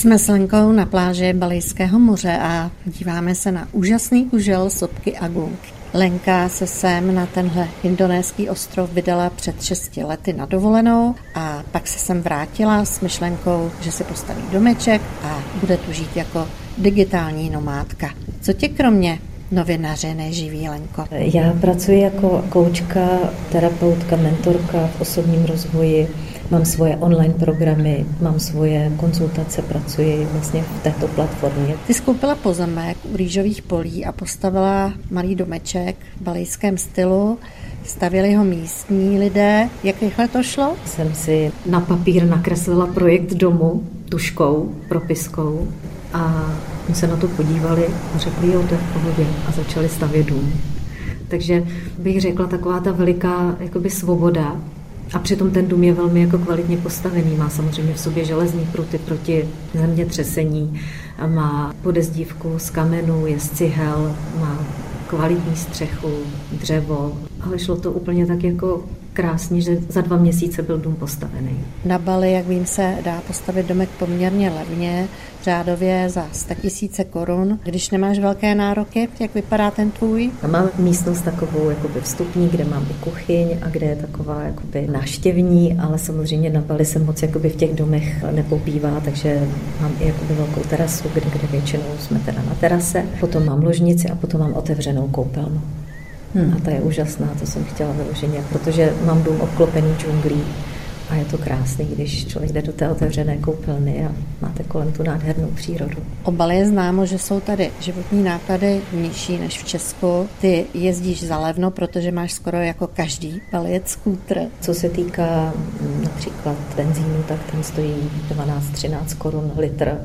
Jsme s Lenkou na pláži Balijského moře a díváme se na úžasný kužel sopky a gulky. Lenka se sem na tenhle indonéský ostrov vydala před 6 lety na dovolenou a pak se sem vrátila s myšlenkou, že si postaví domeček a bude tu žít jako digitální nomádka. Co tě kromě novinaře neživí, Lenko? Já pracuji jako koučka, terapeutka, mentorka v osobním rozvoji Mám svoje online programy, mám svoje konzultace, pracuji vlastně v této platformě. Ty skoupila pozemek u rýžových polí a postavila malý domeček v balijském stylu. Stavěli ho místní lidé. Jak rychle to šlo? Jsem si na papír nakreslila projekt domu tuškou, propiskou a my se na to podívali a řekli, jo, to je v pohodě a začali stavět dům. Takže bych řekla taková ta veliká jakoby svoboda, a přitom ten dům je velmi jako kvalitně postavený. Má samozřejmě v sobě železní pruty proti zemětřesení, má podezdívku z kamenů, je z cihel, má kvalitní střechu, dřevo, ale šlo to úplně tak jako krásně, že za dva měsíce byl dům postavený. Na Bali, jak vím, se dá postavit domek poměrně levně, řádově za 100 tisíce korun. Když nemáš velké nároky, jak vypadá ten tvůj? A mám místnost takovou jakoby vstupní, kde mám i kuchyň a kde je taková jakoby náštěvní, ale samozřejmě na Bali se moc jakoby v těch domech nepobývá, takže mám i jakoby velkou terasu, kde, kde většinou jsme teda na terase. Potom mám ložnici a potom mám otevřenou koupelnu. Hmm. A ta je úžasná, to jsem chtěla vyloženě, protože mám dům obklopený džunglí a je to krásný, když člověk jde do té otevřené koupelny a máte kolem tu nádhernou přírodu. O Bali je známo, že jsou tady životní náklady nižší než v Česku. Ty jezdíš zalevno, protože máš skoro jako každý baliec skútr. Co se týká mm, například benzínu, tak ten stojí 12-13 korun litr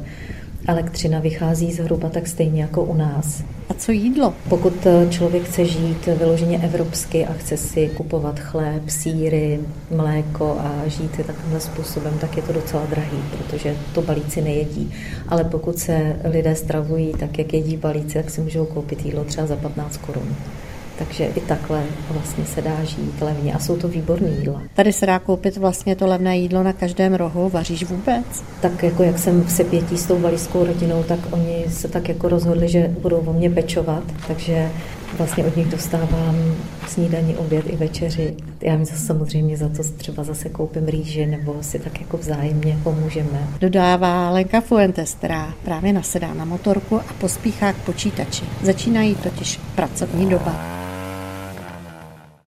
elektřina vychází zhruba tak stejně jako u nás. A co jídlo? Pokud eh, člověk chce žít vyloženě evropsky a chce si kupovat chléb, síry, mléko a žít takovým způsobem, tak je to docela drahý, protože to balíci nejedí. Ale pokud se lidé stravují tak, jak jedí balíci, tak si můžou koupit jídlo třeba za 15 korun. Takže i takhle vlastně se dá žít levně a jsou to výborné jídla. Tady se dá koupit vlastně to levné jídlo na každém rohu, vaříš vůbec? Tak jako jak jsem v sepětí s tou valijskou rodinou, tak oni se tak jako rozhodli, že budou o mě pečovat, takže vlastně od nich dostávám snídaní, oběd i večeři. Já mi zase samozřejmě za to třeba zase koupím rýže nebo si tak jako vzájemně pomůžeme. Dodává Lenka Fuentes, která právě nasedá na motorku a pospíchá k počítači. Začínají totiž pracovní doba.